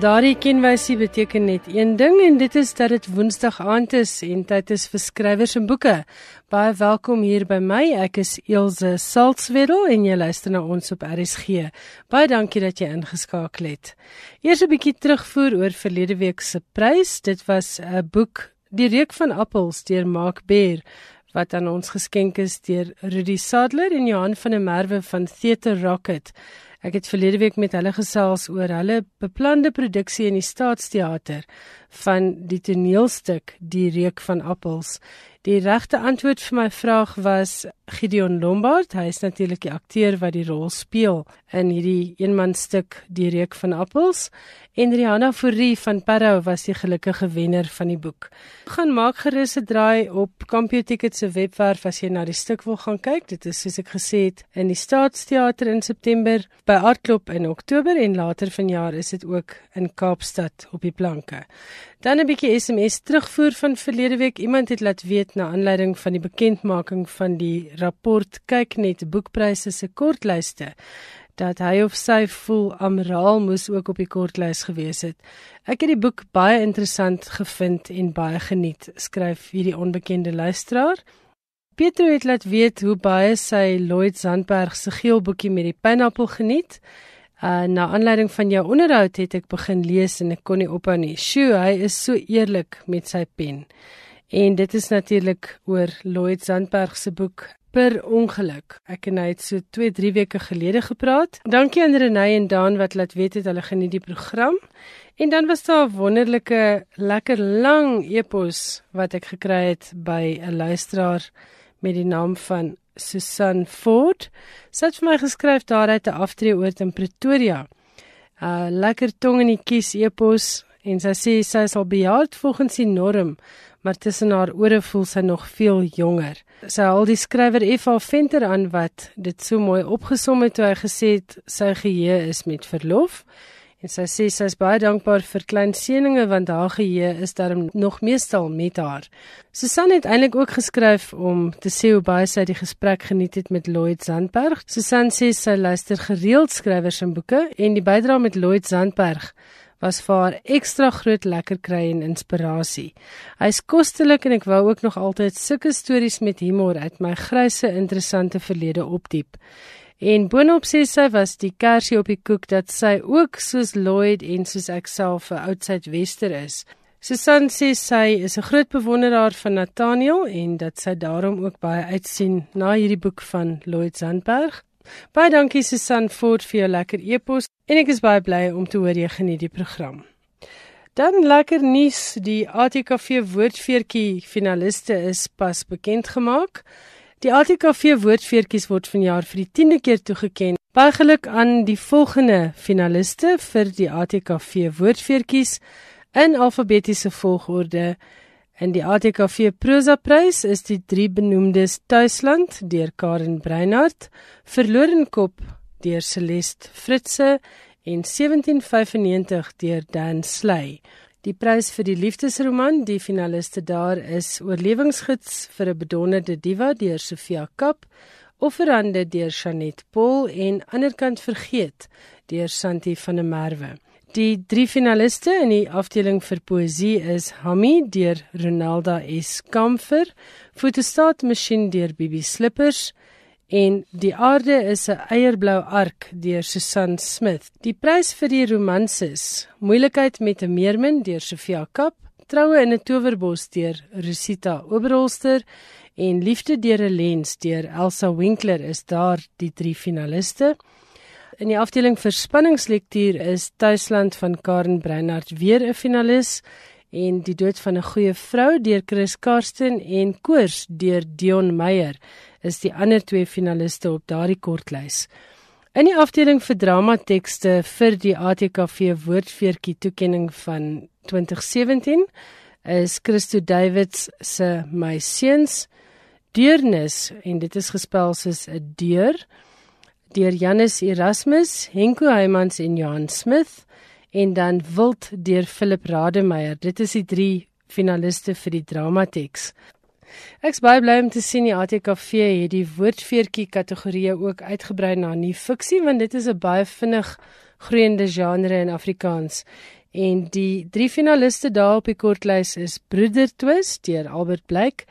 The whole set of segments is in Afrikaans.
Daardie kenwysie beteken net een ding en dit is dat dit Woensdag aand is en tyd is vir skrywers en boeke. Baie welkom hier by my. Ek is Elsje Salzwetel en jy luister na ons op RSG. Baie dankie dat jy ingeskakel het. Eers 'n bietjie terugvoer oor verlede week se prys. Dit was 'n boek Die reuk van appels deur Mark Beer wat aan ons geskenk is deur Rudy Sadler en Johan van der Merwe van Theater Rocket. Ek het verlede week met hulle gesels oor hulle beplande produksie in die Staatsteater van die toneelstuk Die reuk van appels. Die regte antwoord vir my vraag was Gideon Lombard. Hy is natuurlik die akteur wat die rol speel in hierdie eenmanstuk Die reuk van appels. En Rihanna Fourie van Parow was die gelukkige wenner van die boek. Gaan maak gerus 'n draai op CompuTicket se webwerf as jy na die stuk wil gaan kyk. Dit is soos ek gesê het in die Staatsteater in September, by Artklub in Oktober en later vanjaar is dit ook in Kaapstad op die planke. Dan 'n bietjie SMS terugvoer van verlede week. Iemand het laat weet na aanleiding van die bekendmaking van die rapport kyk net boekpryse se kortlyste dat hy of sy voel Amraal moes ook op die kortlys gewees het. Ek het die boek baie interessant gevind en baie geniet, skryf hierdie onbekende luisteraar. Pietro het laat weet hoe baie sy Lloyd Zandberg se geel boekie met die pineappel geniet. Uh na aanleiding van jou onderhoud het ek begin lees en ek kon nie ophou nie. Sjoe, hy is so eerlik met sy pen. En dit is natuurlik oor Lloyd Sandberg se boek Per ongeluk. Ek en hy het so 2-3 weke gelede gepraat. Dankie aan Renée en Daan wat laat weet het hulle geniet die program. En dan was daar 'n wonderlike lekker lang epos wat ek gekry het by 'n luisteraar met die naam van Susan Ford. Sy het vir my geskryf daar uit 'n aftreeoort in Pretoria. Uh lekker tong in die kies epos en sy sê sy sal bejaard volgens die norm, maar tussen haar ore voel sy nog veel jonger. Sy haal die skrywer F.A. Venter aan wat dit so mooi opgesom het toe hy gesê het sy geheue is met verlof. En sy sê sy is baie dankbaar vir klein seëninge want haar geheue is daarom nog meestal met haar. Susan het eintlik ook geskryf om te sê hoe baie sy die gesprek geniet het met Lloyd Zandberg. Susan sê sy luister gereeld skrywers en boeke en die bydrae met Lloyd Zandberg was vir haar ekstra groot lekker kry en inspirasie. Hy's kostelik en ek wou ook nog altyd sulke stories met humor uit my grysse interessante verlede opdiep. En boonop sê sy was die kersie op die koek dat sy ook soos Lloyd en soos ek self 'n outside wester is. Susan sê sy is 'n groot bewonderaar van Nathaniel en dat sy daarom ook baie uitsien na hierdie boek van Lloyd Sandberg. Baie dankie Susan Ford vir jou lekker e-pos en ek is baie bly om te hoor jy geniet die program. Dan lekker nuus, die ATKV woordfeertjie finaliste is pas bekend gemaak. Die ATKV woordfeertjies word vanjaar vir die 10de keer toegekend. Baie geluk aan die volgende finaliste vir die ATKV woordfeertjies in alfabetiese volgorde. In die ATKV prosa prys is die drie benoemdes Tuisland deur Karen Breinhardt, Verlorenkop deur Celeste Fritze en 1795 deur Dan Sley. Die prys vir die liefdesroman, die finaliste daar is Oorlewingsgids vir 'n bedonderde diva deur Sofia Kap, Offerande deur Chanet Paul en Anderkant vergeet deur Santi van der Merwe. Die drie finaliste in die afdeling vir poësie is Hammy deur Ronalda S. Kamfer, Fotostaat masjien deur Bibi Slippers, en Die aarde is 'n eierblou ark deur Susan Smith. Die prys vir die romanses, Moeilikheid met 'n meermin deur Sofia Kap, Troue in 'n towerbos deur Rosita Oberholster en Liefde deur 'n lens deur Elsa Winkler is daar die drie finaliste. In die afdeling vir spanningslektuur is Tuisland van Karen Breinhardt weer 'n finalis en Die dood van 'n goeie vrou deur Chris Karsten en Koors deur Dion Meyer is die ander twee finaliste op daardie kortlys. In die afdeling vir dramatekste vir die ATKV woordfeertjie toekenning van 2017 is Christo Davids se My seuns deurnis en dit is gespel soos 'n deur deur Janus Erasmus, Henko Heymans en Johan Smith en dan Wild deur Philip Rademeier. Dit is die drie finaliste vir die dramateks. Ek's baie bly om te sien die ATKV het die woordfeertjie kategorie ook uitgebrei na nie fiksie want dit is 'n baie vinnig groeiende genre in Afrikaans. En die drie finaliste daar op die kortlys is Broeder Twist deur Albert Blyk,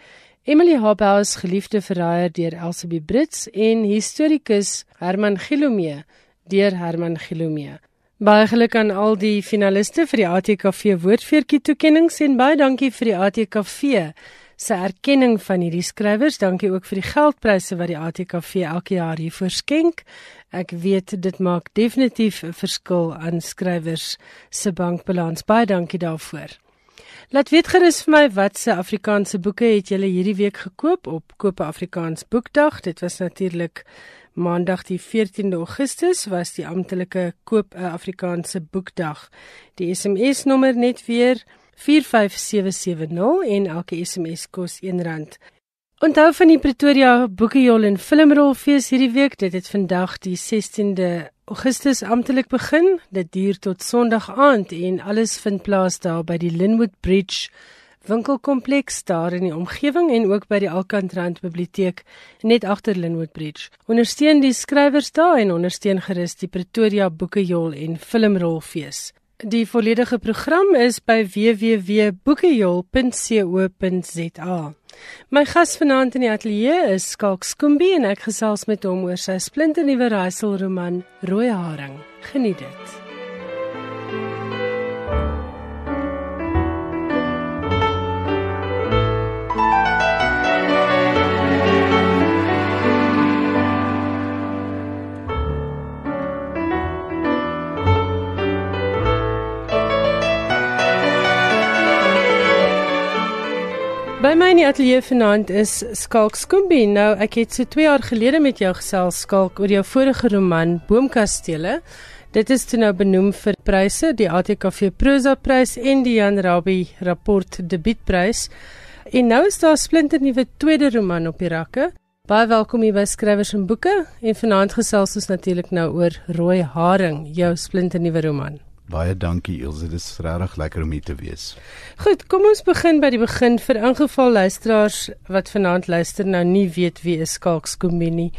Emily Habhaus geliefde verraaier deur Elsabie Brits en historikus Herman Gilomee deur Herman Gilomee. Baie geluk aan al die finaliste vir die ATKV woordfeertjie toekenninge en baie dankie vir die ATKV se erkenning van hierdie skrywers. Dankie ook vir die geldpryse wat die ATKV elke jaar hiervoor skenk. Ek weet dit maak definitief 'n verskil aan skrywers se bankbalans. Baie dankie daarvoor. Laat weet gerus vir my watse Afrikaanse boeke het julle hierdie week gekoop op Koop Afrikaans Boekdag. Dit was natuurlik Maandag die 14de Augustus was die amptelike Koop 'n Afrikaanse Boekdag. Die SMS nommer net weer 45770 en elke SMS kos R1. Onthou van die Pretoria Boekejol en Filmrolfees hierdie week, dit het vandag die 16de Augustus amptelik begin. Dit duur tot Sondag aand en alles vind plaas daar by die Linwood Bridge winkelkompleks daar in die omgewing en ook by die Alkantrand Biblioteek net agter Linwood Bridge. Ondersteun die skrywers daar en ondersteun gerus die Pretoria Boekejol en Filmrolfees. Die volledige program is by www.boekejol.co.za. My gas vanaand in die ateljee is Skalk Skoombie en ek gesels met hom oor sy splinternuwe raaiselroman Rooi Haring. Geniet dit. By my in die ateljee vanaand is Skalk Skoombie. Nou, ek het so 2 jaar gelede met jou gesels Skalk oor jou vorige roman Boomkastele. Dit is toe nou benoem vir pryse, die ATKV Prosa Prys en die Jan Rabie Rapport Debietprys. En nou is daar 'n splinternuwe tweede roman op die rakke. Baie welkom hier by Skrywers en Boeke en vanaand gesels ons natuurlik nou oor Rooi Haring, jou splinternuwe roman. Baie dankie Ilse, dit is regtig lekker om hier te wees. Goed, kom ons begin by die begin vir ingeval luisteraars wat vanaand luister nou nie weet wie is Skalk Skombini.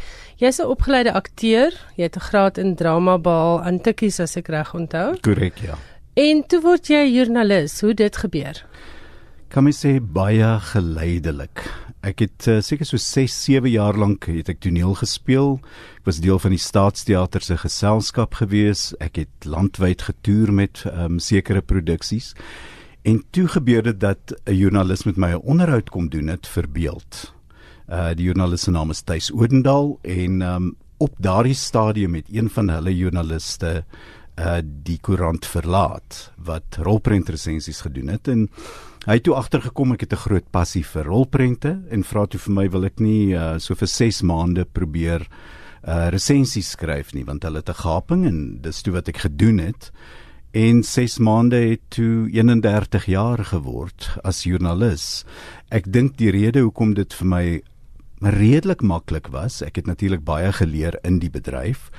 Jy's 'n opgeleide akteur, jy het 'n graad in drama behaal aan Tikkies as ek reg onthou. Korrek, ja. En toe word jy joernalis. Hoe dit gebeur? Kan my sê baie geleidelik. Ek het uh, seker so 6, 7 jaar lank het ek toneel gespeel. Ek was deel van die Staatsteater se geselskap gewees. Ek het landwyd getoer met um, sekere produksies. En toe gebeur dit dat 'n joernalis met my 'n onderhoud kom doen het vir beeld. Uh die joernalis se naam is Tuis Odendaal en um, op daardie stadium het een van hulle joernaliste uh die koerant verlaat wat rolprentresensies gedoen het en Hy het toe agtergekom ek het 'n groot passie vir rolprente en vra toe vir my wil ek nie uh, so vir 6 maande probeer uh resensies skryf nie want hulle het 'n gaping en dis toe wat ek gedoen het en 6 maande het toe 31 jaar geword as joernalis. Ek dink die rede hoekom dit vir my redelik maklik was, ek het natuurlik baie geleer in die bedryf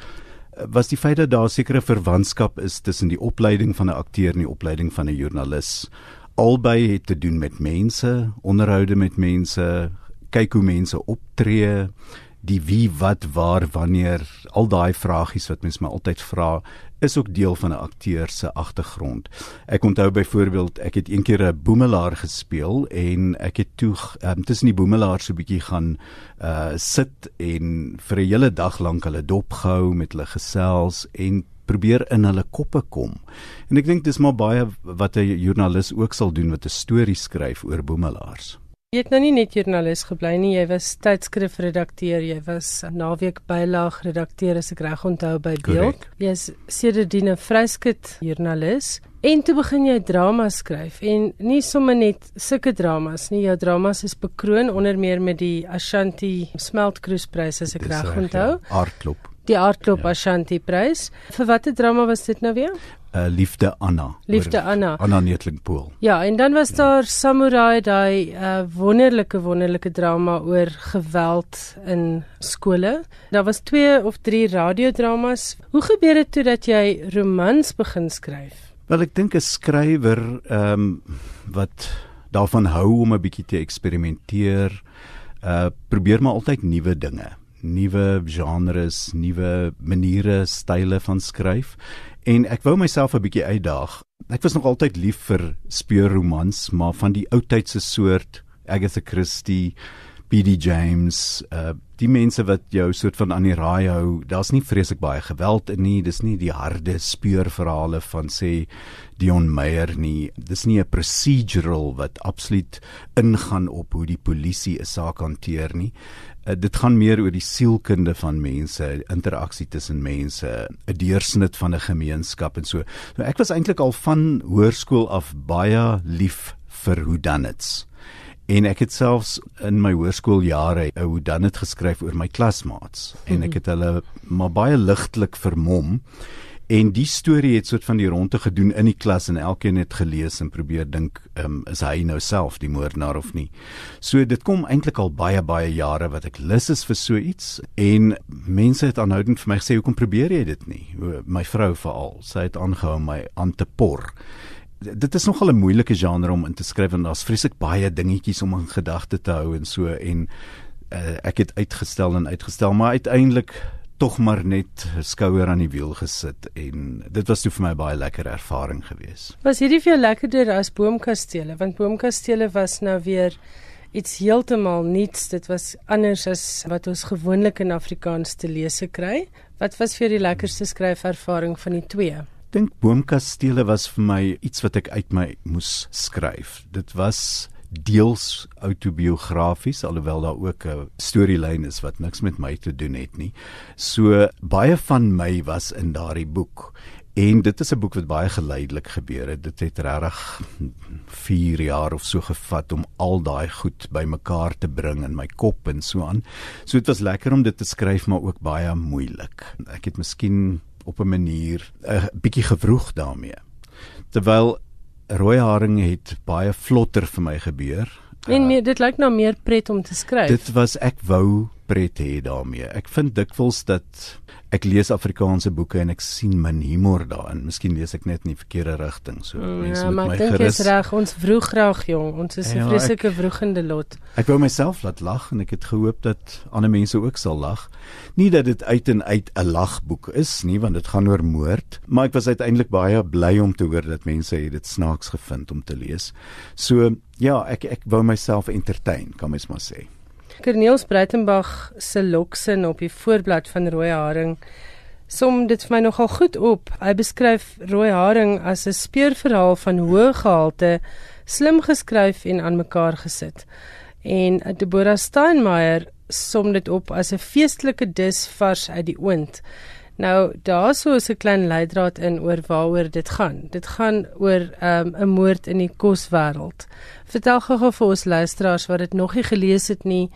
was die feit dat daar sekere verwantskap is tussen die opleiding van 'n akteur en die opleiding van 'n joernalis albei het te doen met mense, onderhoude met mense, kyk hoe mense optree, die wie, wat, waar, wanneer, al daai vragies wat mense my altyd vra, is ook deel van 'n akteur se agtergrond. Ek onthou byvoorbeeld, ek het eendag 'n boemelaar gespeel en ek het toe um, tussen die boemelaars so 'n bietjie gaan uh sit en vir 'n hele dag lank hulle dop gehou met hulle gesels en probeer in hulle koppe kom. En ek dink dis maar baie wat 'n joernalis ook sal doen wat 'n storie skryf oor boemelaars. Jy het nou nie net joernalis gebly nie, jy was tydskrifredakteur, jy was naweek bylaag redakteur as ek reg onthou by Beeld. Jy's sedertdien 'n vryskut joernalis en toe begin jy drama skryf en nie sommer net sulke dramas nie, jou dramas is bekroon onder meer met die Ashanti Smeltkruisprys as ek reg onthou. Ja, Aardklop die Aardklop ja. Ashanti prys. Vir watter drama was dit nou weer? Uh, Liefde Anna. Liefde Anna. Anna Netlingpool. Ja, en dan was ja. daar Samurai daai uh, wonderlike wonderlike drama oor geweld in skole. Daar was 2 of 3 radiodramas. Hoe gebeur dit toe dat jy romans begin skryf? Wel, ek dink 'n skrywer ehm um, wat daarvan hou om 'n bietjie te eksperimenteer, uh probeer maar altyd nuwe dinge nuwe genres, nuwe maniere, style van skryf. En ek wou myself 'n bietjie uitdaag. Ek was nog altyd lief vir speurromans, maar van die ou tydse soort, Agatha Christie, B.D. James, uh die mense wat jou soort van aan die raai hou. Daar's nie vreeslik baie geweld in nie. Dis nie die harde speurverhale van sê Dion Meyer nie. Dis nie 'n procedural wat absoluut ingaan op hoe die polisie 'n saak hanteer nie. Uh, dit gaan meer oor die sielkunde van mense, interaksie tussen mense, 'n deursnit van 'n gemeenskap en so. So ek was eintlik al van hoërskool af baie lief vir whodunits en ek het selfs in my hoërskooljare 'n hoe dan het geskryf oor my klasmaats. En ek het hulle maar baie ligtelik vermom en die storie het soort van die ronde gedoen in die klas en elkeen het gelees en probeer dink um, is hy nou self die moordenaar of nie. So dit kom eintlik al baie baie jare wat ek lus is vir so iets en mense het aanhoudend vir my gesê hoekom probeer jy dit nie? My vrou veral sy het aangehou my aan te por. Dit is nogal 'n moeilike genre om in te skryf en daar's vreeslik baie dingetjies om in gedagte te hou en so en uh, ek het uitgestel en uitgestel maar uiteindelik tog maar net skouer aan die wiel gesit en dit was toe vir my baie lekker ervaring gewees. Was hierdie vir jou lekkerder as Boomkastele want Boomkastele was nou weer iets heeltemal nuuts. Dit was anders as wat ons gewoonlik in Afrikaans te lees kry. Wat was vir die lekkerste skryfervaring van die twee? dink boomkastele was vir my iets wat ek uit my moes skryf. Dit was deels autobiografies alhoewel daar ook 'n storielyn is wat niks met my te doen het nie. So baie van my was in daardie boek. En dit is 'n boek wat baie geleidelik gebeur het. Dit het regtig 4 jaar of so gevat om al daai goed bymekaar te bring in my kop en so aan. So dit was lekker om dit te skryf maar ook baie moeilik. Ek het miskien op 'n manier 'n bietjie gewroeg daarmee. Terwyl rooi haring het baie vlotter vir my gebeur. En meer, dit lyk nou meer pret om te skryf. Dit was ek wou pret hê daarmee. Ek vind dikwels dat ek lees Afrikaanse boeke en ek sien min humor daarin. Miskien lees ek net in die verkeerde rigting. So mm, mense ja, met my gerus. Ja, maar ek dink reg. Ons vroeg graag jong. Ons is 'n ja, vreeslike vroegende lot. Ek wou myself laat lag en ek het gehoop dat ander mense ook sal lag. Nie dat dit uit en uit 'n lagboek is nie, want dit gaan oor moord, maar ek was uiteindelik baie bly om te hoor dat mense dit snaaks gevind om te lees. So ja, ek ek wou myself entertain, kan mens maar sê. Corneels Breitenberg se loksin op die voorblad van Rooi Haring som dit vir my nogal goed op. Hy beskryf Rooi Haring as 'n speurverhaal van hoë gehalte, slim geskryf en aan mekaar gesit. En Deborah Steinmeier som dit op as 'n feestelike dis vars uit die oond. Nou daarso is 'n klein leidraad in oor waaroor dit gaan. Dit gaan oor um, 'n um, moord in die koswêreld. Vertel gou vir ons luisteraars wat dit nog nie gelees het nie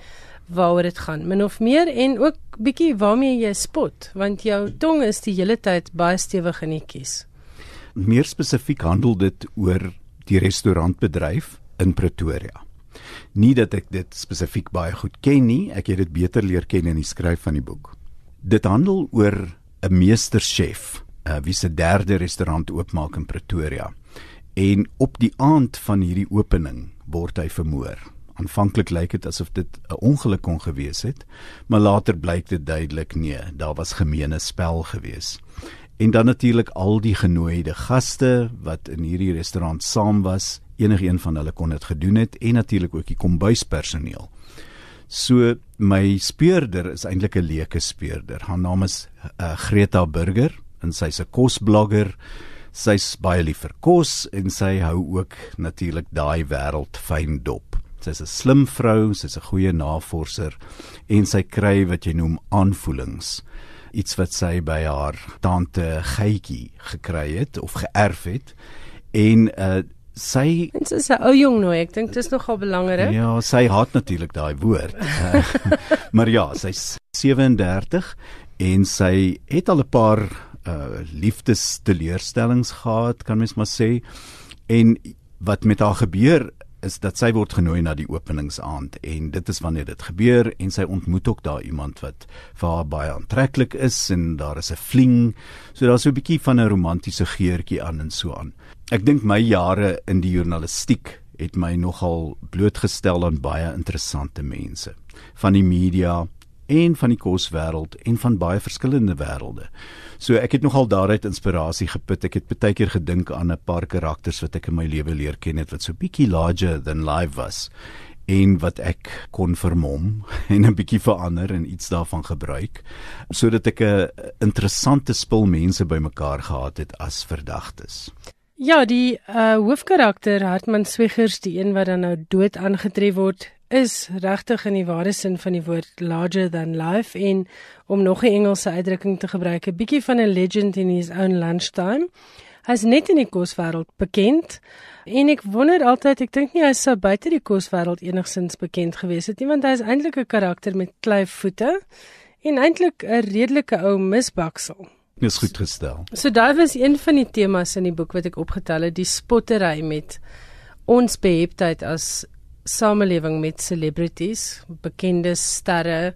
waaroor dit gaan. Min of meer en ook bietjie waarmee jy spot want jou tong is die hele tyd baie stewig in die kies. Meer spesifiek handel dit oor die restaurantbedryf in Pretoria. Nie dat ek dit spesifiek baie goed ken nie, ek het dit beter leer ken in die skryf van die boek. Dit handel oor 'n meesterchef uh, wie se derde restaurant oopmaak in Pretoria. En op die aand van hierdie opening word hy vermoor. Aanvanklik lyk dit asof dit 'n ongeluk kon gewees het, maar later blyk dit duidelik nee, daar was gemeene spel gewees. En dan natuurlik al die genooide gaste wat in hierdie restaurant saam was, enige een van hulle kon dit gedoen het en natuurlik ook die kombuispersoneel. So my speurder is eintlik 'n leuke speurder. Haar naam is uh, Greta Burger en sy's 'n kosblogger. Sy's baie lief vir kos en sy hou ook natuurlik daai wêreld fyn dop. Sy's 'n slim vrou, sy's 'n goeie navorser en sy kry wat jy noem aanvoelings. Iets wat sy by haar tante Geitjie gekry het of geërf het. En uh sy Dit is 'n ou jong nou, ek dink dit is nogal belangrik. Ja, sy haat natuurlik daai woord. maar ja, sy's 37 en sy het al 'n paar uh liefdesteleurstellings gehad, kan mens maar sê. En wat met haar gebeur is dat sy word genooi na die openingsaand en dit is wanneer dit gebeur en sy ontmoet ook daar iemand wat vir haar baie aantreklik is en daar is 'n fling so daar's so 'n bietjie van 'n romantiese geurtjie aan en so aan. Ek dink my jare in die journalistiek het my nogal blootgestel aan baie interessante mense van die media en van die koswêreld en van baie verskillende wêrelde. So ek het nogal daaruit inspirasie geput. Ek het baie keer gedink aan 'n paar karakters wat ek in my lewe leer ken het wat so bietjie larger than life was en wat ek kon vermom en 'n bietjie verander en iets daarvan gebruik sodat ek 'n interessante spul mense bymekaar gehad het as verdagtes. Ja, die uh, hoofkarakter Hartman Swiggers, die een wat dan nou dood aangetref word, is regtig in die ware sin van die woord larger than life en om nog 'n Engelse uitdrukking te gebruik, 'n bietjie van 'n legend in his own lunchtime. Hy's net in die koswêreld bekend en ek wonder altyd, ek dink nie hy sou buite die koswêreld enigsins bekend gewees het nie, want hy is eintlik 'n karakter met klei voete en eintlik 'n redelike ou misbaksel. Dis goed gestel. So daai was een van die temas in die boek wat ek opgetel het, die spottery met ons beheptheid as samelewing met celebrities, bekende sterre.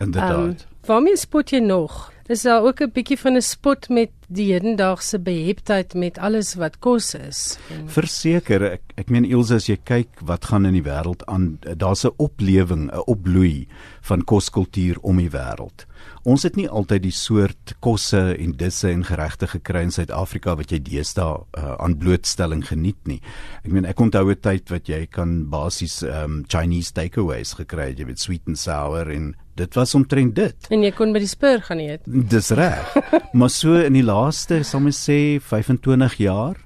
Inderdaad. Um, waarmee spot jy nog? Dis daar ook 'n bietjie van 'n spot met die hedendaagse beheptheid met alles wat kos is. Verseker, ek ek meen Ilse as jy kyk wat gaan in die wêreld aan, daar's 'n oplewing, 'n opbloei van koskultuur om die wêreld. Ons het nie altyd die soort kosse en disse en geregte gekry in Suid-Afrika wat jy deesdae uh, aan blootstelling geniet nie. Ek meen ek onthou 'n tyd wat jy kan basies um, Chinese takeaways gekry het, jy weet sweet and sour en dit was omtrent dit. En jy kon by die spur gaan eet. Dis reg. maar so in die laaste, sal mens sê 25 jaar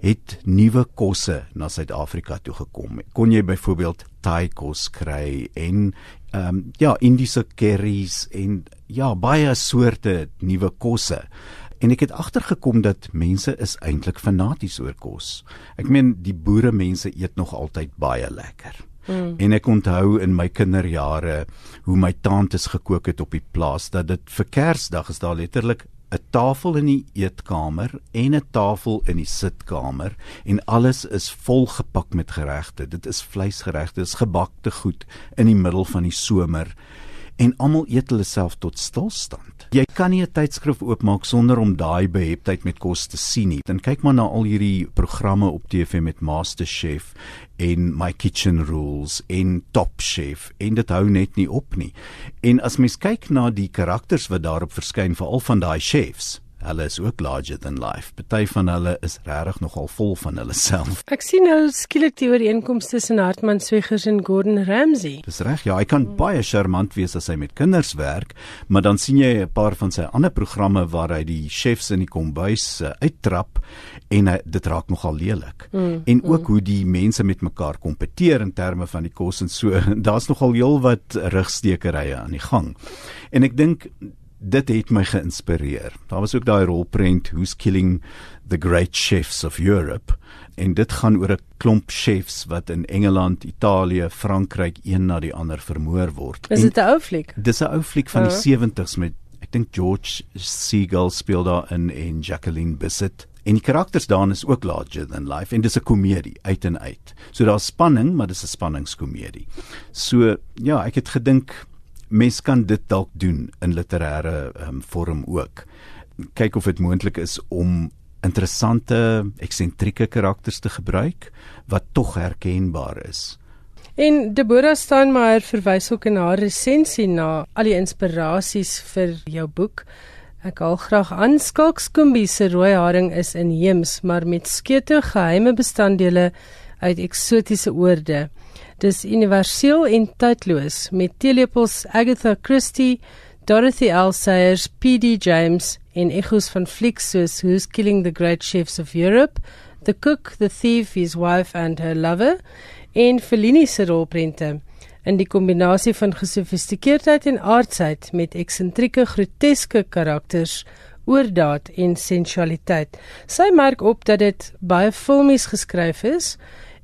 het nuwe kosse na Suid-Afrika toe gekom. Kon jy byvoorbeeld Thai kos kry en ehm um, ja, Indiese curries en ja, baie soorte nuwe kosse. En ek het agtergekom dat mense is eintlik fanaties oor kos. Ek meen die boere mense eet nog altyd baie lekker. Mm. En ek onthou in my kinderjare hoe my tantes gekook het op die plaas dat dit vir Kersdag is daar letterlik 'n tafel in die eetkamer en 'n tafel in die sitkamer en alles is volgepak met geregte. Dit is vleisgeregte, dis gebakte goed in die middel van die somer en almal eet hulle self tot stilstand. Jy kan nie 'n tydskrif oopmaak sonder om daai beheptheid met kos te sien nie. Dan kyk maar na al hierdie programme op TV met MasterChef en My Kitchen Rules en Top Chef en dit hou net nie op nie. En as mens kyk na die karakters wat daarop verskyn, veral van daai chefs, Hulle is ook larger than life. Party van hulle is regtig nogal vol van hulle self. Ek sien nou skielik die ooreenkomste tussen Hartman Swiggers en Gordon Ramsay. Dis reg, ja, hy kan mm. baie charmant wees as hy met kinders werk, maar dan sien jy 'n paar van sy ander programme waar hy die chefs in die kombuis uh, uittrap en hy, dit raak nogal lelik. Mm. En ook mm. hoe die mense met mekaar kompeteer in terme van die kos en so. Daar's nogal heelwat rugstekerye aan die gang. En ek dink dit het my geïnspireer. Daar was ook daai rolprent Who's Killing the Great Chefs of Europe en dit gaan oor 'n klomp chefs wat in Engeland, Italië, Frankryk een na die ander vermoor word. Is dit 'n ou fliek? Dis 'n ou fliek van die 70s met ek dink George Segal speel daar in en Jacqueline Bisset. En die karakters daarin is ook larger than life en dis 'n komedie uit en uit. So daar's spanning, maar dis 'n spanningskomedie. So ja, ek het gedink mens kan dit dalk doen in literêre um, vorm ook. Kyk of dit moontlik is om interessante eksentrieke karakters te gebruik wat tog herkenbaar is. En Deborah Steinmeier verwys ook in haar resensie na al die inspirasies vir jou boek. Ek haal graag aan Skalkskombie se rooi haring is inheems, maar met skete geheime bestanddele uit eksotiese oorde. Dis universeel en tydloos met teelepels Agatha Christie, Dorothy L. Sayers, P.D. James en echoes van flieks soos Who's Killing the Great Chefs of Europe, The Cook, The Thief, His Wife and Her Lover en Fellini se rolprente in die kombinasie van gesofistikeerdheid en aardsheid met eksentrieke groteske karakters oordaad en sensualiteit. Sy merk op dat dit baie filmies geskryf is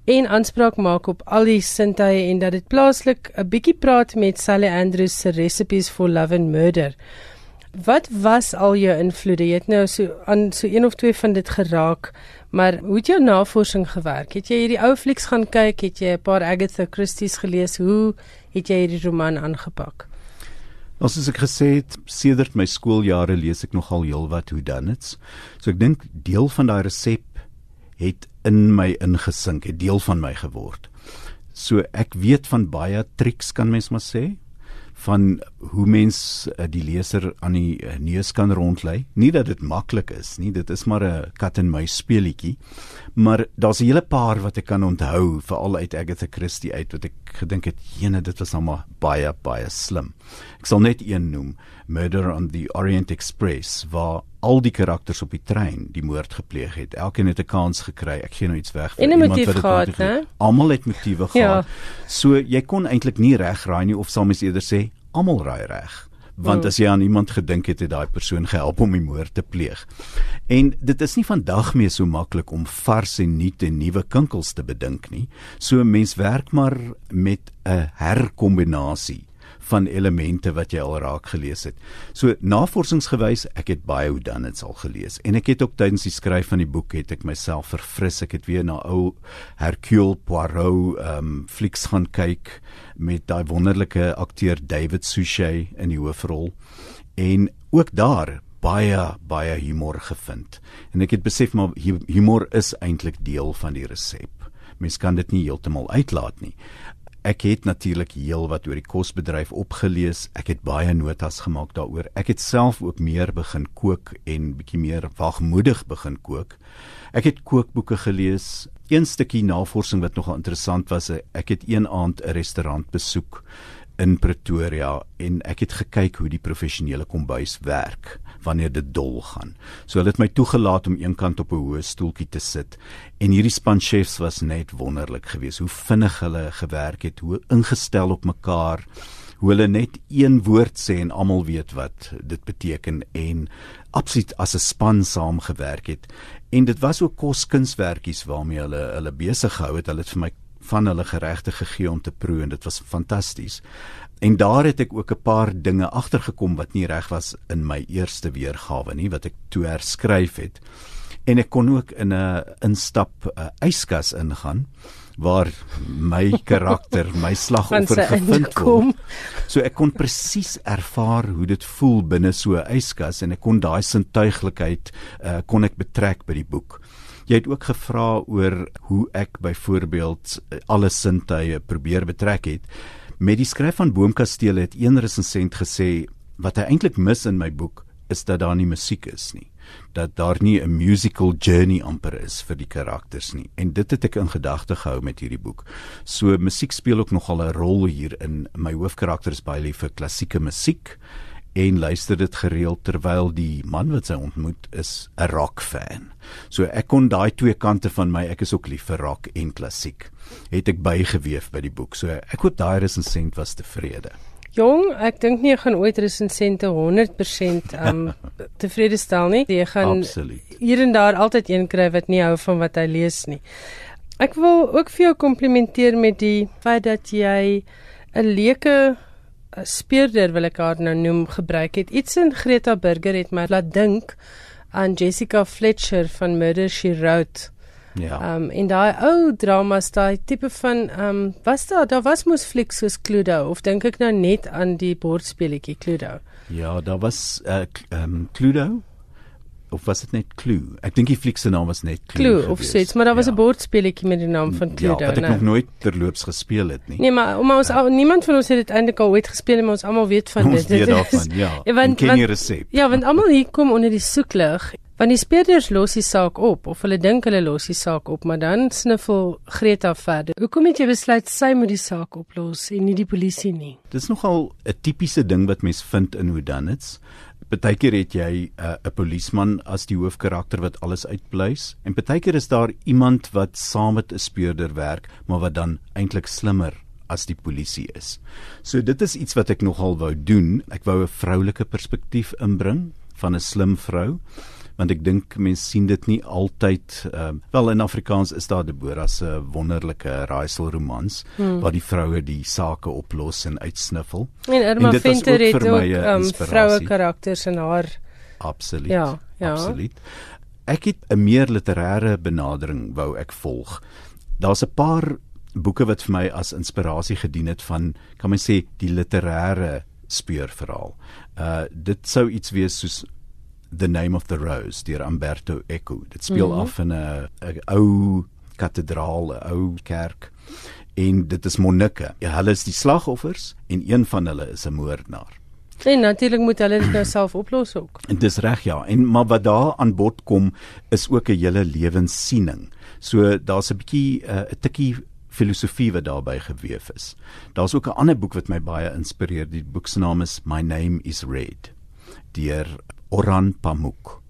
en aanspraak maak op al die sintuie en dat dit plaaslik 'n bietjie praat met Sally Andrews se Recipes for Love and Murder. Wat was al jou invloede? Jy het nou so aan so een of twee van dit geraak, maar hoe het jou navorsing gewerk? Het jy hierdie ou flieks gaan kyk? Het jy 'n paar Agatha Christie's gelees? Hoe het jy hierdie roman aangepak? Ons het gesê het sedert my skooljare lees ek nogal heelwat who done it. So ek dink deel van daai resep het in my ingesink, het deel van my geword. So ek weet van baie triks kan mens maar sê van hoe mens uh, die leser aan die uh, neus kan rondlei. Nie dat dit maklik is nie, dit is maar 'n kat en muis speletjie. Maar daar's 'n hele paar wat ek kan onthou, veral uit Agatha Christie uit wat ek gedink het, jene, dit was nou maar baie baie slim. Ek sal net een noem, Murder on the Orient Express, waar al die karakters op die trein die moord gepleeg het. Elkeen het 'n kans gekry. Ek gee nou iets weg vir iemand wat dit gehad, né? Almal het motiewe gehad. Ja. So jy kon eintlik nie reg raai nie of sal mens eerder sê almal raai reg want mm. as jy aan iemand gedink het het daai persoon gehelp om die moord te pleeg. En dit is nie vandag meer so maklik om vars en nuut en nuwe kinkels te bedink nie. So mens werk maar met 'n herkombinasie van elemente wat jy al raak gelees het. So navorsingsgewys, ek het baie hoe dan dit al gelees en ek het ook tydens die skryf van die boek het ek myself verfris. Ek het weer na ou Hercule Poirot ehm um, flieks gaan kyk met daai wonderlike akteur David Suchet in die hoofrol en ook daar baie baie humor gevind. En ek het besef maar humor is eintlik deel van die resep. Mens kan dit nie heeltemal uitlaat nie ek het natuurlik heel wat oor die kosbedryf opgelees. Ek het baie notas gemaak daaroor. Ek het self ook meer begin kook en bietjie meer wagmoedig begin kook. Ek het kookboeke gelees. Een stukkie navorsing wat nogal interessant was, ek het een aand 'n restaurant besoek in Pretoria en ek het gekyk hoe die professionele kombuis werk wanneer dit dol gaan. So hulle het my toegelaat om eenkant op 'n hoë stoeltjie te sit en hierdie span chefs was net wonderlik geweest hoe vinnig hulle gewerk het, hoe ingestel op mekaar, hoe hulle net een woord sê en almal weet wat dit beteken en absoluut as 'n span saamgewerk het. En dit was ook koskunswerkies waarmee hulle hulle besig gehou het. Hulle het vir my van hulle geregte gegee om te proe en dit was fantasties. En daar het ek ook 'n paar dinge agtergekom wat nie reg was in my eerste weergawe nie wat ek toe herskryf het. En ek kon ook in 'n instap 'n yskas ingaan waar my karakter, my slagoffer gevind word. So ek kon presies ervaar hoe dit voel binne so 'n yskas en ek kon daai sintuiglikheid uh, kon ek betrek by die boek. Jy het ook gevra oor hoe ek byvoorbeeld eh, alle sintuie probeer betrek het. Met die skryf van Boomkastele het een resensent gesê wat hy eintlik mis in my boek is dat daar nie musiek is nie dat daar nie 'n musical journey amper is vir die karakters nie en dit het ek in gedagte gehou met hierdie boek. So musiek speel ook nogal 'n rol hier in my hoofkarakter is baie lief vir klassieke musiek en luister dit gereeld terwyl die man wat sy ontmoet is 'n rock fan. So ek kon daai twee kante van my, ek is ook lief vir rock en klassiek, het ek bygeweef by die boek. So ek hoop daai resensent was tevrede. Jong, ek dink nie jy gaan ooit resensente 100% um tevrede stel nie. Jy gaan Absoluut. hier en daar altyd een kry wat nie hou van wat hy lees nie. Ek wil ook vir jou komplimenteer met die feit dat jy 'n leuke speurder wil ek haar nou noem gebruik het. Iets in Greta Burger het my laat dink aan Jessica Fletcher van Murder She Wrote. Ja. Ehm um, in daai ou dramas daai tipe van ehm um, was daar daar was mos flieks soos Cluedo of dink ek nou net aan die bordspeletjie Cluedo. Ja, daar was ehm uh, um, Cluedo of was dit net Clue? Ek dink die fliek se naam was net Clue. Clue of iets, maar daar was 'n ja. bordspelletjie met die naam van Clue ja, daar. Ja, wat ek nog nooit terloops gespeel het nie. Nee, maar om ons ja. al, niemand van ons het dit eintlik al ooit gespeel, maar ons almal weet van ons dit. Ons weet daarvan, ja. ja want, ken die resep. Ja, want almal hier kom onder die soeklig. Want die speurders los die saak op of hulle dink hulle los die saak op, maar dan sniffel Greta verder. Hoekom het jy besluit sy moet die saak oplos en nie die polisie nie? Dis nogal 'n tipiese ding wat mens vind in whodunits. Partykeer het jy 'n uh, 'n polisieman as die hoofkarakter wat alles uitbluis en partykeer is daar iemand wat saam met 'n speurder werk, maar wat dan eintlik slimmer as die polisie is. So dit is iets wat ek nogal wou doen. Ek wou 'n vroulike perspektief inbring van 'n slim vrou want ek dink mense sien dit nie altyd ehm uh, wel in Afrikaans is daar Deborah se wonderlike raaisel romans hmm. waar die vroue die sake oplos en uitsniffel. En Irma Venter het ook, ook um, vroue karakters in haar Absoluut. Ja, ja. Absoluut. Ek het 'n meer literêre benadering wou ek volg. Daar's 'n paar boeke wat vir my as inspirasie gedien het van kan mens sê die literêre speurverhaal. Uh dit sou iets wees soos The Name of the Rose deur Umberto Eco. Dit speel mm -hmm. af in 'n ou kathedraal, 'n ou kerk. en dit is monnikke. Ja, hulle is die slagoffers en een van hulle is 'n moordenaar. En natuurlik moet hulle dit nou self oplos ook. En dis reg ja. En maar wat daar aan bod kom is ook 'n hele lewenssiening. So daar's 'n bietjie eh, 'n uh, tikkie filosofie wat daarbey gewewe is. Daar's ook 'n ander boek wat my baie inspireer. Die boek se naam is My Name is Red deur Oran Pamuk.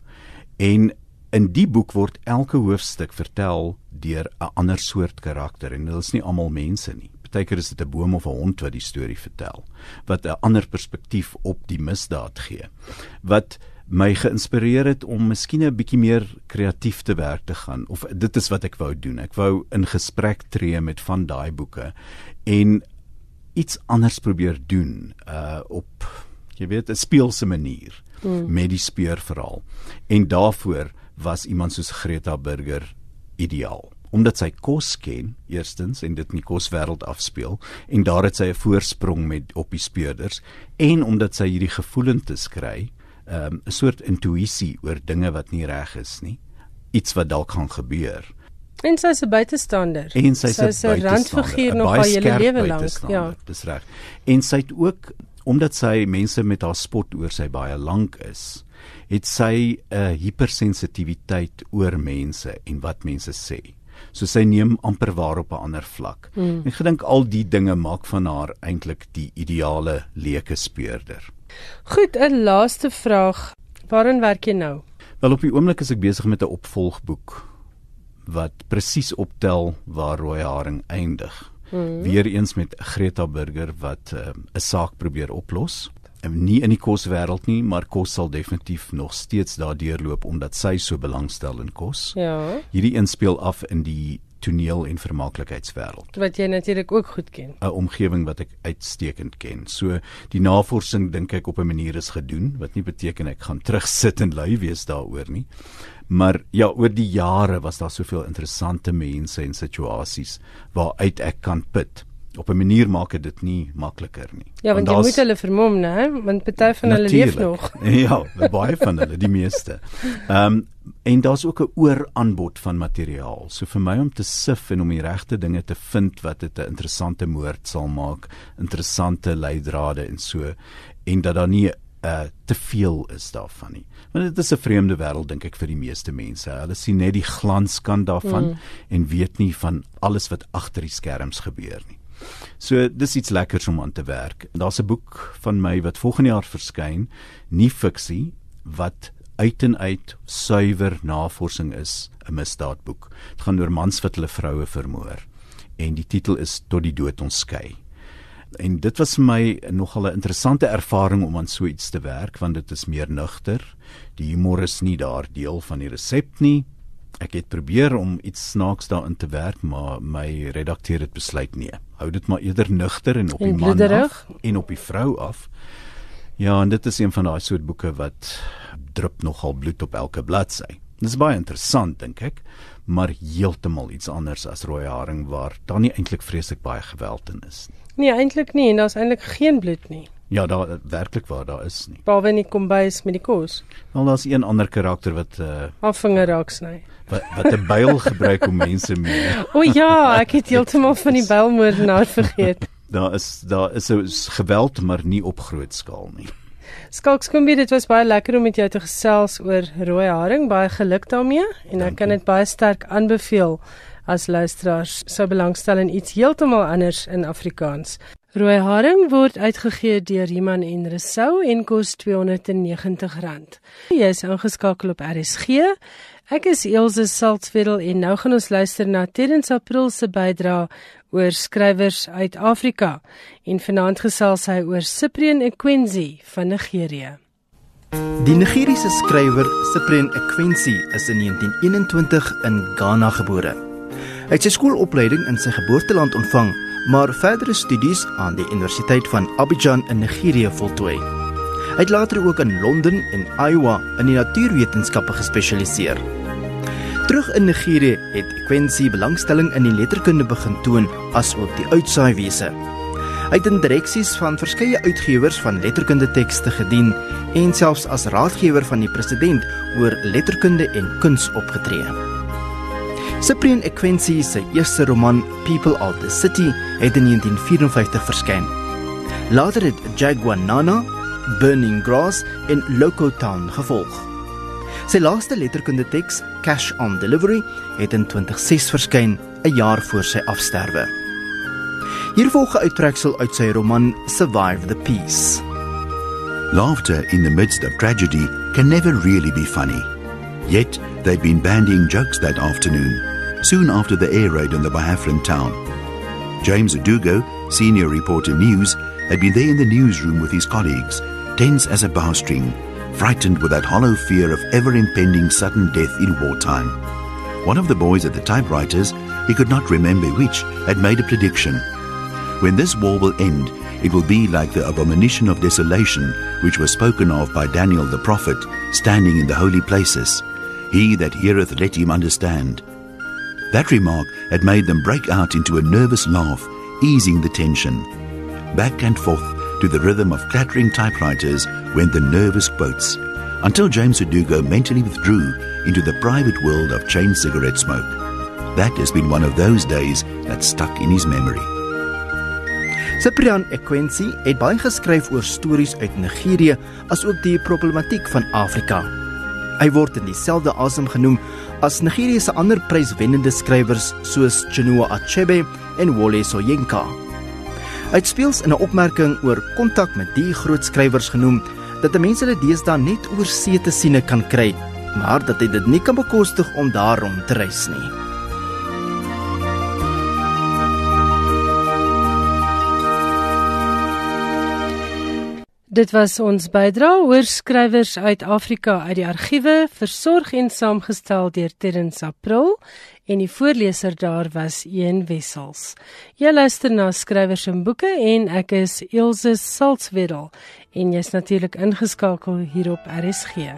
En in die boek word elke hoofstuk vertel deur 'n ander soort karakter en hulle is nie almal mense nie. Partykeer is dit 'n boom of 'n hond wat die storie vertel wat 'n ander perspektief op die misdaad gee. Wat my geïnspireer het om miskien 'n bietjie meer kreatief te werk te gaan of dit is wat ek wou doen. Ek wou in gesprek tree met van daai boeke en iets anders probeer doen uh op jy weet 'n speelse manier hmm. met die speurverhaal. En daaroor was iemand soos Greta Burger ideaal. Omdat sy kos ken eerstens en dit in die koswêreld afspeel en daar het sy 'n voorsprong met op die speurders en omdat sy hierdie gevoelentes kry um, 'n soort intuïsie oor dinge wat nie reg is nie iets wat dalk gaan gebeur. En sy is 'n buitestander. En sy is 'n randfiguur nog haar hele lewe lank ja. dis reg. En sy het ook omdat sy mense met haar spot oor sy baie lank is het sy 'n hypersensitiwiteit oor mense en wat mense sê. So sy neem amper waar op 'n ander vlak. Mm. Ek gedink al die dinge maak van haar eintlik die ideale leuke speurder. Goed, 'n laaste vraag. Waarin werk jy nou? Wel op die oomblik is ek besig met 'n opvolgboek wat presies optel waar rooi haring eindig. Mm. Weereens met Greta Burger wat ehm, 'n uh, saak probeer oplos nie in die koswêreld nie, maar kos sal definitief nog steeds daardeur loop omdat sy so belangstel in kos. Ja. Hierdie een speel af in die toneel en vermaaklikheidswêreld. Wat jy natuurlik ook goed ken. 'n Omgewing wat ek uitstekend ken. So die navorsing dink ek op 'n manier is gedoen wat nie beteken ek gaan terugsit en lui wees daaroor nie. Maar ja, oor die jare was daar soveel interessante mense en situasies waaruit ek kan put op 'n manier maak dit nie makliker nie. Ja, want, want jy moet hulle vermom, né? Want party van hulle leef nog. ja, baie van hulle, die meeste. Ehm um, en daar's ook 'n ooraanbod van materiaal. So vir my om te sif en om die regte dinge te vind wat dit 'n interessante moord sal maak, interessante leidrade en so en dat daar nie uh te veel is daarvan nie. Want dit is 'n vreemde wêreld dink ek vir die meeste mense. Hulle sien net die glanskant daarvan mm. en weet nie van alles wat agter die skerms gebeur nie. So dis iets lekkers om aan te werk. Daar's 'n boek van my wat volgende jaar verskyn, nie fiksie wat uit en uit suiwer navorsing is, 'n misdaadboek. Dit gaan oor mans wat hulle vroue vermoor en die titel is Tot die dood ons skei. En dit was vir my nogal 'n interessante ervaring om aan so iets te werk want dit is meer nugter. Die humor is nie daar deel van die resep nie. Ek het probeer om iets snaaks daarin te werk, maar my redakteur het besluit nee. Hou dit maar eerder nugter en op en die man af en op die vrou af. Ja, en dit is een van daai soort boeke wat drup nogal bloed op elke bladsy. Dit is baie interessant dink ek, maar heeltemal iets anders as rooi haring waar daar nie eintlik vreeslik baie geweld in is nie. Nee, eintlik nie en daar's eintlik geen bloed nie. Ja, daar werklik waar daar is nie. Behalwe nie kom bys met die kos. Wel daar's een ander karakter wat uh eh, afvinger raak sny. Wat wat 'n byl gebruik om mense mee. o ja, ek het heeltemal van die bylmoordenaar vergeet. daar is daar is so geweld maar nie op groot skaal nie. Skalks kom dit was baie lekker om met jou te gesels oor rooi haring. Baie geluk daarmee en ek kan dit baie sterk aanbeveel as luisteraars sou belangstel in iets heeltemal anders in Afrikaans. Rooi haring word uitgegee deur Iman en Resou en kos R290. Jy is ingeskakel op RSG. Ek is Elsje Saltzwedel en nou gaan ons luister na Terrence April se bydrae oor skrywers uit Afrika en vanaand gesels hy oor Cyprian Ekwenzi van Nigerië. Die Nigeriese skrywer Cyprian Ekwenzi is in 1921 in Ghana gebore. Hy het sy skoolopleiding in sy geboorteland ontvang maar verdere studies aan die Universiteit van Abidjan in Nigerië voltooi. Hy het later ook in Londen en Iowa in die natuurwetenskappe gespesialiseer. Terug in Nigerië het Quincy belangstelling in die letterkunde begin toon asook die uitsaaiwese. Hy het in direksies van verskeie uitgewers van letterkunde tekste gedien en selfs as raadgewer van die president oor letterkunde en kuns opgetree. Cyprian Equensi se eerste roman People of the City het in 1954 verskyn. Later het Jaguanana, Burning Grass en Loco Town gevolg. Sy laaste letterkunde teks, Cash on Delivery, het in 2006 verskyn, 'n jaar voor sy afsterwe. Hier volg 'n uittreksel uit sy roman Survive the Peace. Laughter in the midst of tragedy can never really be funny. Yet, they'd been bandying jokes that afternoon, soon after the air raid on the Biafran town. James Adugo, senior reporter news, had been there in the newsroom with his colleagues, tense as a bowstring, frightened with that hollow fear of ever impending sudden death in wartime. One of the boys at the typewriters, he could not remember which, had made a prediction. When this war will end, it will be like the abomination of desolation which was spoken of by Daniel the prophet standing in the holy places. He that heareth, let him understand. That remark had made them break out into a nervous laugh, easing the tension. Back and forth to the rhythm of clattering typewriters went the nervous quotes, until James Udugo mentally withdrew into the private world of chain cigarette smoke. That has been one of those days that stuck in his memory. Cyprian Equensi het baie geskryf oor stories uit Nigerië asook die problematiek van Afrika. Hy word in dieselfde asem genoem as Nigerië se ander pryswennende skrywers soos Chinua Achebe en Wole Soyinka. Hy speel in 'n opmerking oor kontak met die groot skrywers genoem dat mense hulle deesdae net oor see te siene kan kry, maar dat hy dit nie kan bekostig om daarom te reis nie. Dit was ons bydra oor skrywers uit Afrika uit die argiewe versorg en saamgestel deur Terrence April en die voorleser daar was Een Wessels. Jy luister na skrywers en boeke en ek is Elsje Salzwetel en jy's natuurlik ingeskakel hier op RSG.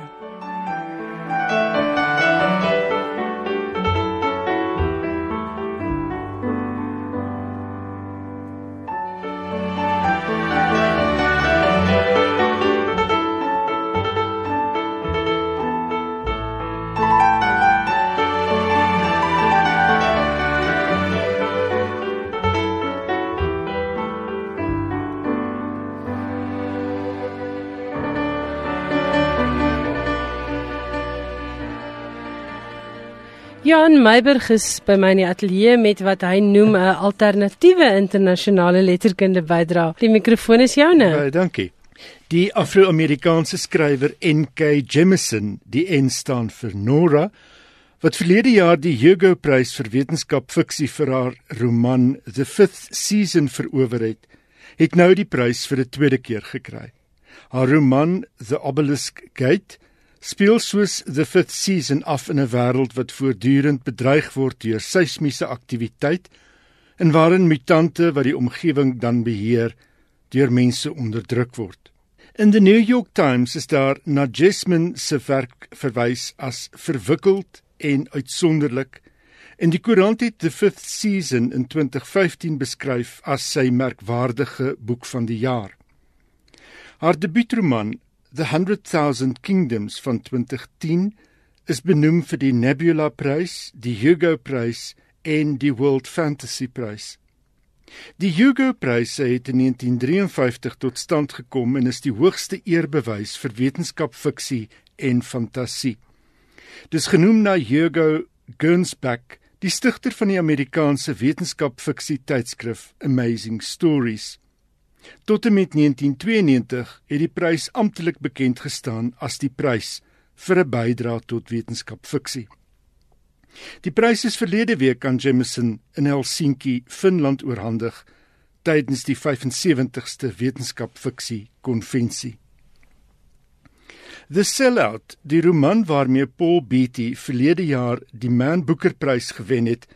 Jan Meiberg is by my in die ateljee met wat hy noem 'n alternatiewe internasionale letterkunde bydra. Die mikrofoon is joune. Baie dankie. Die Afro-Amerikaanse skrywer N.K. Jemisin, die N staan vir Nora, wat verlede jaar die Hugo Prys vir wetenskap fiksie vir haar roman The Fifth Season verower het, het nou die prys vir 'n tweede keer gekry. Haar roman The Obelisk Gate speel soos the 5th season af in 'n wêreld wat voortdurend bedreig word deur seismiese aktiwiteit en waarin mutante wat die omgewing dan beheer deur mense onderdruk word. In the New York Times is daar na Jasmine se werk verwys as verwikkeld en uitsonderlik en die koerant het the 5th season in 2015 beskryf as sy merkwaardige boek van die jaar. Haar debuutroman The 100,000 Kingdoms van 2010 is benoem vir die Nebula Prys, die Hugo Prys en die World Fantasy Prys. Die Hugo Prys het in 1953 tot stand gekom en is die hoogste eerbewys vir wetenskapfiksie en fantasie. Dis genoem na Hugo Gernsback, die stigter van die Amerikaanse wetenskapfiksie tydskrif Amazing Stories. Tot en met 1992 het die prys amptelik bekend gestaan as die prys vir 'n bydrae tot wetenskapfiksie. Die prys is verlede week aan Jameson in Helsinki, Finland oorhandig tydens die 75ste wetenskapfiksie konvensie. The Sellout, die roman waarmee Paul Beatty verlede jaar die Man Booker Prys gewen het,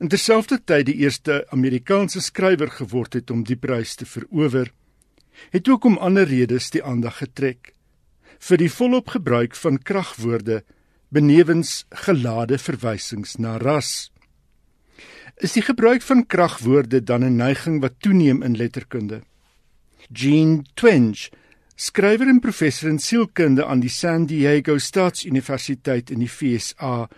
in terselfdertyd die eerste Amerikaanse skrywer geword het om die prys te verower, het ook om ander redes die aandag getrek vir die volop gebruik van kragwoorde benewens gelade verwysings na ras. Is die gebruik van kragwoorde dan 'n neiging wat toeneem in letterkunde? Jean Twenge, skrywer en professor in sielkunde aan die San Diego Staatsuniversiteit in die VSA,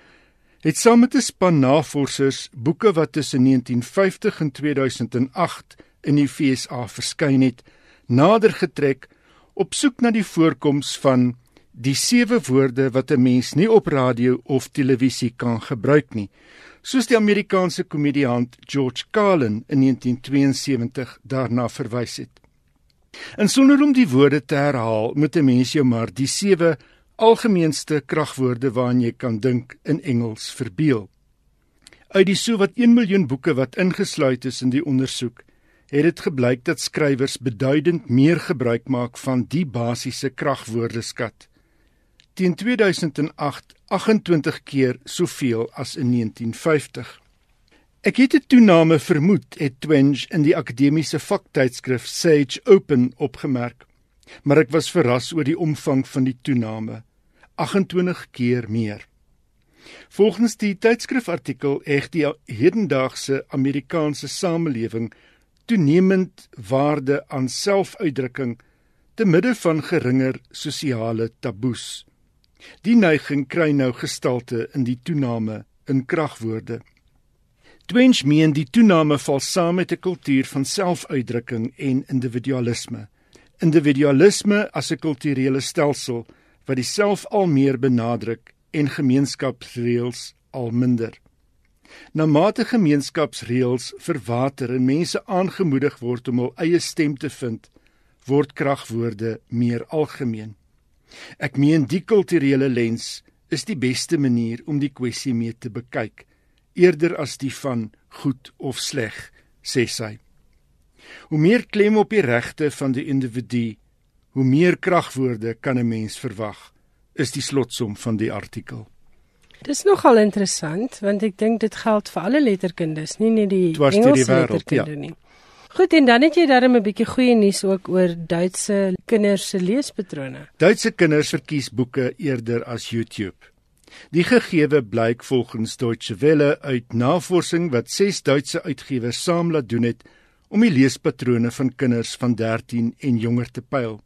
het saam met 'n span navorsers boeke wat tussen 1950 en 2008 in die FSA verskyn het, nader getrek op soek na die voorkoms van die sewe woorde wat 'n mens nie op radio of televisie kan gebruik nie, soos die Amerikaanse komediant George Carlin in 1972 daarna verwys het. En sonder om die woorde te herhaal, moet 'n mens jou maar die sewe algemeenste kragwoorde waaraan jy kan dink in Engels verbeel. Uit die sowat 1 miljoen boeke wat ingesluit is in die ondersoek, het dit gebleik dat skrywers beduidend meer gebruik maak van die basiese kragwoordeskat. Teen 2008 28 keer soveel as in 1950. Ek het 'n toename vermoed, het Twenge in die akademiese vaktydskrif Sage Open opgemerk, maar ek was verras oor die omvang van die toename, 28 keer meer. Volgens die tydskrifartikel eg die hedendaagse Amerikaanse samelewing toenemend waarde aan selfuitdrukking te midde van geringer sosiale taboes. Die neiging kry nou gestalte in die toename in kragwoorde. Twenge meen die toename val saam met 'n kultuur van selfuitdrukking en individualisme. Individualisme as 'n kulturele stelsel wat die self al meer benadruk en gemeenskapsreëls al minder. Na mate gemeenskapsreëls verwater en mense aangemoedig word om hul eie stem te vind, word kragwoorde meer algemeen. Ek meen die kulturele lens is die beste manier om die kwessie mee te bekyk, eerder as die van goed of sleg, sê sy. Hoe meer klem op die regte van die individu, hoe meer kragwoorde kan 'n mens verwag, is die slotsom van die artikel. Dis nogal interessant want ek dink dit geld vir alle letterkundes, nie net die Engelse letterkunde ja. nie. Goed en dan het jy darem 'n bietjie goeie nuus ook oor Duitse kinders se leespatrone. Duitse kinders verkies boeke eerder as YouTube. Die gegewe blyk volgens Deutsche Welle uit navorsing wat 6 Duitse uitgewers saam laat doen het om die leespatrone van kinders van 13 en jonger te pyl.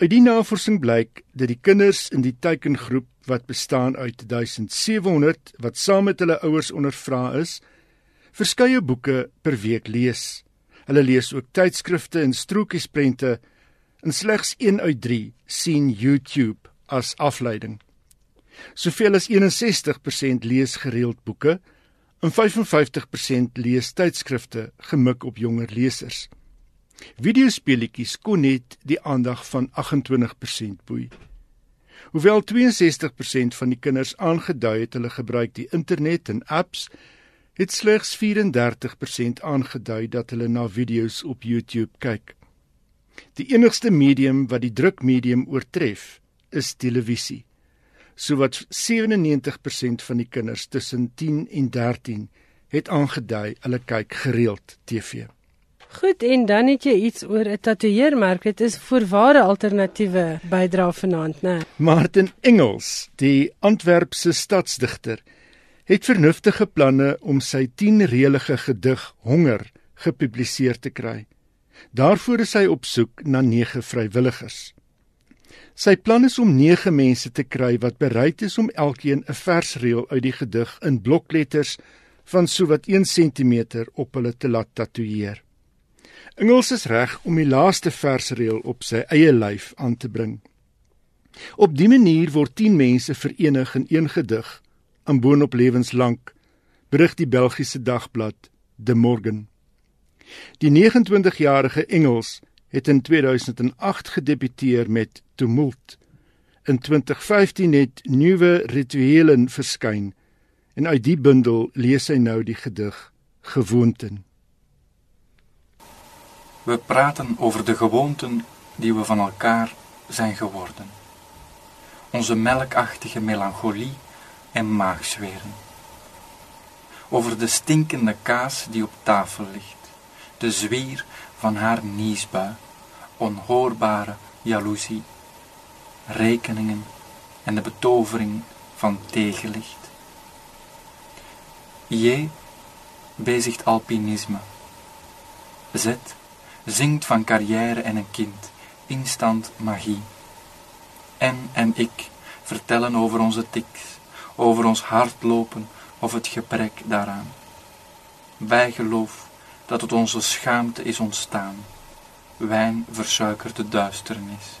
Uit die navorsing blyk dat die kinders in die teikengroep wat bestaan uit 1700 wat saam met hulle ouers ondervra is, verskeie boeke per week lees. Hulle lees ook tydskrifte en strokiesprente en slegs 1 uit 3 sien YouTube as afleiding. Soveel as 61% lees gereeld boeke en 55% lees tydskrifte gemik op jonger lesers. Videospeletjies kon net die aandag van 28% boei. Hoewel 62% van die kinders aangedui het hulle gebruik die internet en apps, het slegs 34% aangedui dat hulle na video's op YouTube kyk. Die enigste medium wat die drukmedium oortref, is televisie. Sowat 97% van die kinders tussen 10 en 13 het aangedui hulle kyk gereeld TV. Goed en dan het jy iets oor 'n tatoeëermerk. Dit is voorware alternatiewe bydra vanaand, né? Martin Engels, die Antwerpse stadsdigter, het vernuftige planne om sy 10-reëlige gedig Honger gepubliseer te kry. Daarvoor is hy op soek na 9 vrywilligers. Sy plan is om 9 mense te kry wat bereid is om elkeen 'n versreël uit die gedig in blokletters van sowat 1 cm op hulle te laat tatoeëer. Engels is reg om die laaste versreël op sy eie lyf aan te bring. Op dië manier word 10 mense verenig in een gedig, in boonop lewenslank, berig die Belgiese dagblad De Morgen. Die 29-jarige Engels het in 2008 gedebuteer met Tumult. In 2015 het Nuwe Rituelen verskyn en uit die bundel lees hy nou die gedig Gewoonten. We praten over de gewoonten die we van elkaar zijn geworden. Onze melkachtige melancholie en maagzweren. Over de stinkende kaas die op tafel ligt, de zwier van haar niesbui, onhoorbare jaloezie, rekeningen en de betovering van tegenlicht. J bezigt alpinisme. Z zingt van carrière en een kind, instant magie. En en ik vertellen over onze tics, over ons hart lopen of het gebrek daaraan. Bijgeloof dat het onze schaamte is ontstaan. Wijn versuikert de duisternis.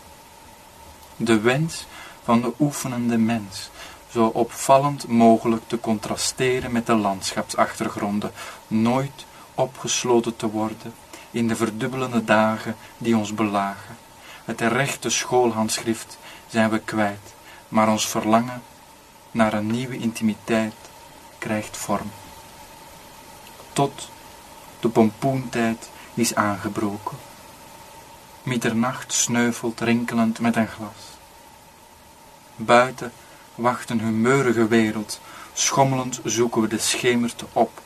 De wens van de oefenende mens zo opvallend mogelijk te contrasteren met de landschapsachtergronden, nooit opgesloten te worden in de verdubbelende dagen die ons belagen. Het rechte schoolhandschrift zijn we kwijt, maar ons verlangen naar een nieuwe intimiteit krijgt vorm. Tot de pompoentijd is aangebroken. Middernacht sneuvelt rinkelend met een glas. Buiten wacht een humeurige wereld. Schommelend zoeken we de schemerte op,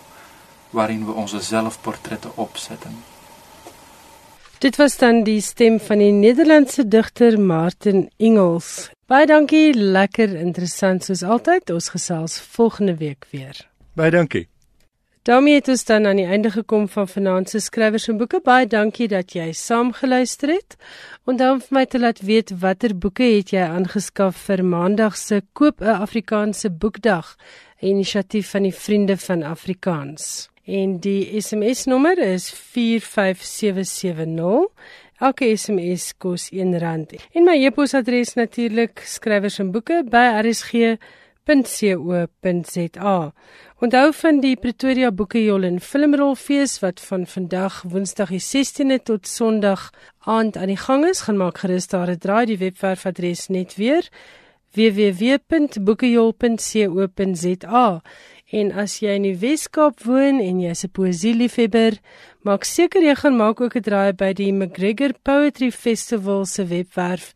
waarin we onze zelfportretten opzetten. Dit was dan die stem van die Nederlandse digter Martin Engels. Baie dankie, lekker interessant soos altyd. Ons gesels volgende week weer. Baie dankie. daarmee het ons dan aan die einde gekom van vanaand se skrywers en boeke. Baie dankie dat jy saamgeluister het. Onthou om vir my te laat weet watter boeke het jy aangeskaf vir Maandag se Koop 'n Afrikaanse Boekdag, 'n inisiatief van die Vriende van Afrikaans. En die SMS nommer is 45770. Elke SMS kos R1. En my e-posadres natuurlik skrywers en boeke by rsg.co.za. Onthou van die Pretoria Boekejol en Filmrolfees wat van vandag Woensdag die 16de tot Sondag aand aan die gang is, gaan maak gerus daar 'n draai die webwerfadres net weer www.boekejol.co.za. En as jy in die Weskaap woon en jy's 'n poësieliefhebber, maak seker jy gaan maak ook 'n draai by die McGregor Poetry Festival se webwerf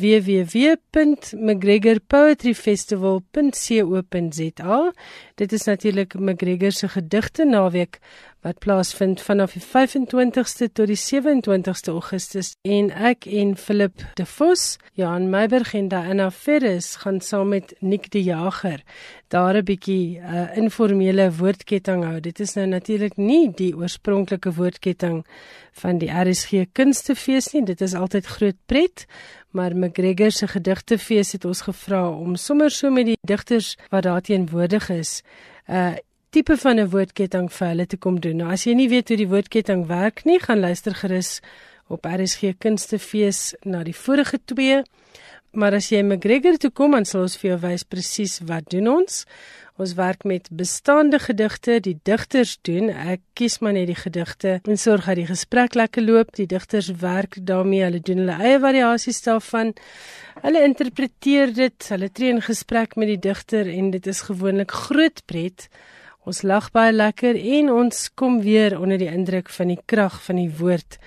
www.mcgregorpoetryfestival.co.za. Dit is natuurlik McGregor se gedigte naweek wat plaasvind vanaf die 25ste tot die 27ste Augustus en ek en Philip De Vos, Johan Meiberg en Diana Ferris gaan saam met Nick die Jager daar 'n bietjie 'n uh, informele woordketting hou. Dit is nou natuurlik nie die oorspronklike woordketting van die RSG Kunstefees nie. Dit is altyd groot pret, maar McGregor se gedigtefees het ons gevra om sommer so met die digters wat daar teenwoordig is, 'n uh, tipe van 'n woordketting vir hulle te kom doen. Nou as jy nie weet hoe die woordketting werk nie, gaan luister gerus op RSG Kunstefees na die vorige twee. Maar as jy McGregor toe kom, dan sal ons vir jou wys presies wat doen ons. Ons werk met bestaande gedigte, die digters doen. Ek kies maar net die gedigte en sorg dat die gesprek lekker loop. Die digters werk daarmee, hulle doen hulle eie variasies daarvan. Hulle interpreteer dit, hulle tree in gesprek met die digter en dit is gewoonlik groot pret. Ons lag baie lekker en ons kom weer onder die indruk van die krag van die woord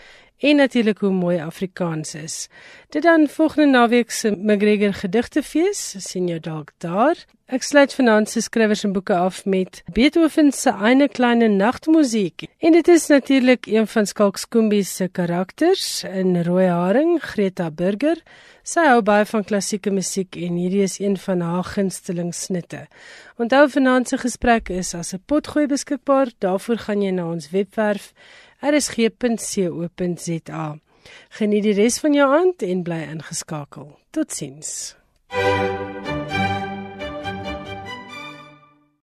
en natuurlik hoe mooi Afrikaans is. Dit dan volgende naweek se McGregor gedigtefees, sien jou dalk daar. Ek sluit vanaand se skrywers en boeke af met Beethoven se Eine kleine Nachtmusiek. En dit is natuurlik een van Skalk Skoombie se karakters in Rooi Haring, Greta Burger. Sy hou baie van klassieke musiek en hierdie is een van haar gunsteling snitte. Onthou vanaand se gesprek is as 'n potgooi beskikbaar. Daarvoor gaan jy na ons webwerf rsg.co.za. Geniet die res van jou aand en bly ingeskakel. Totsiens. thank you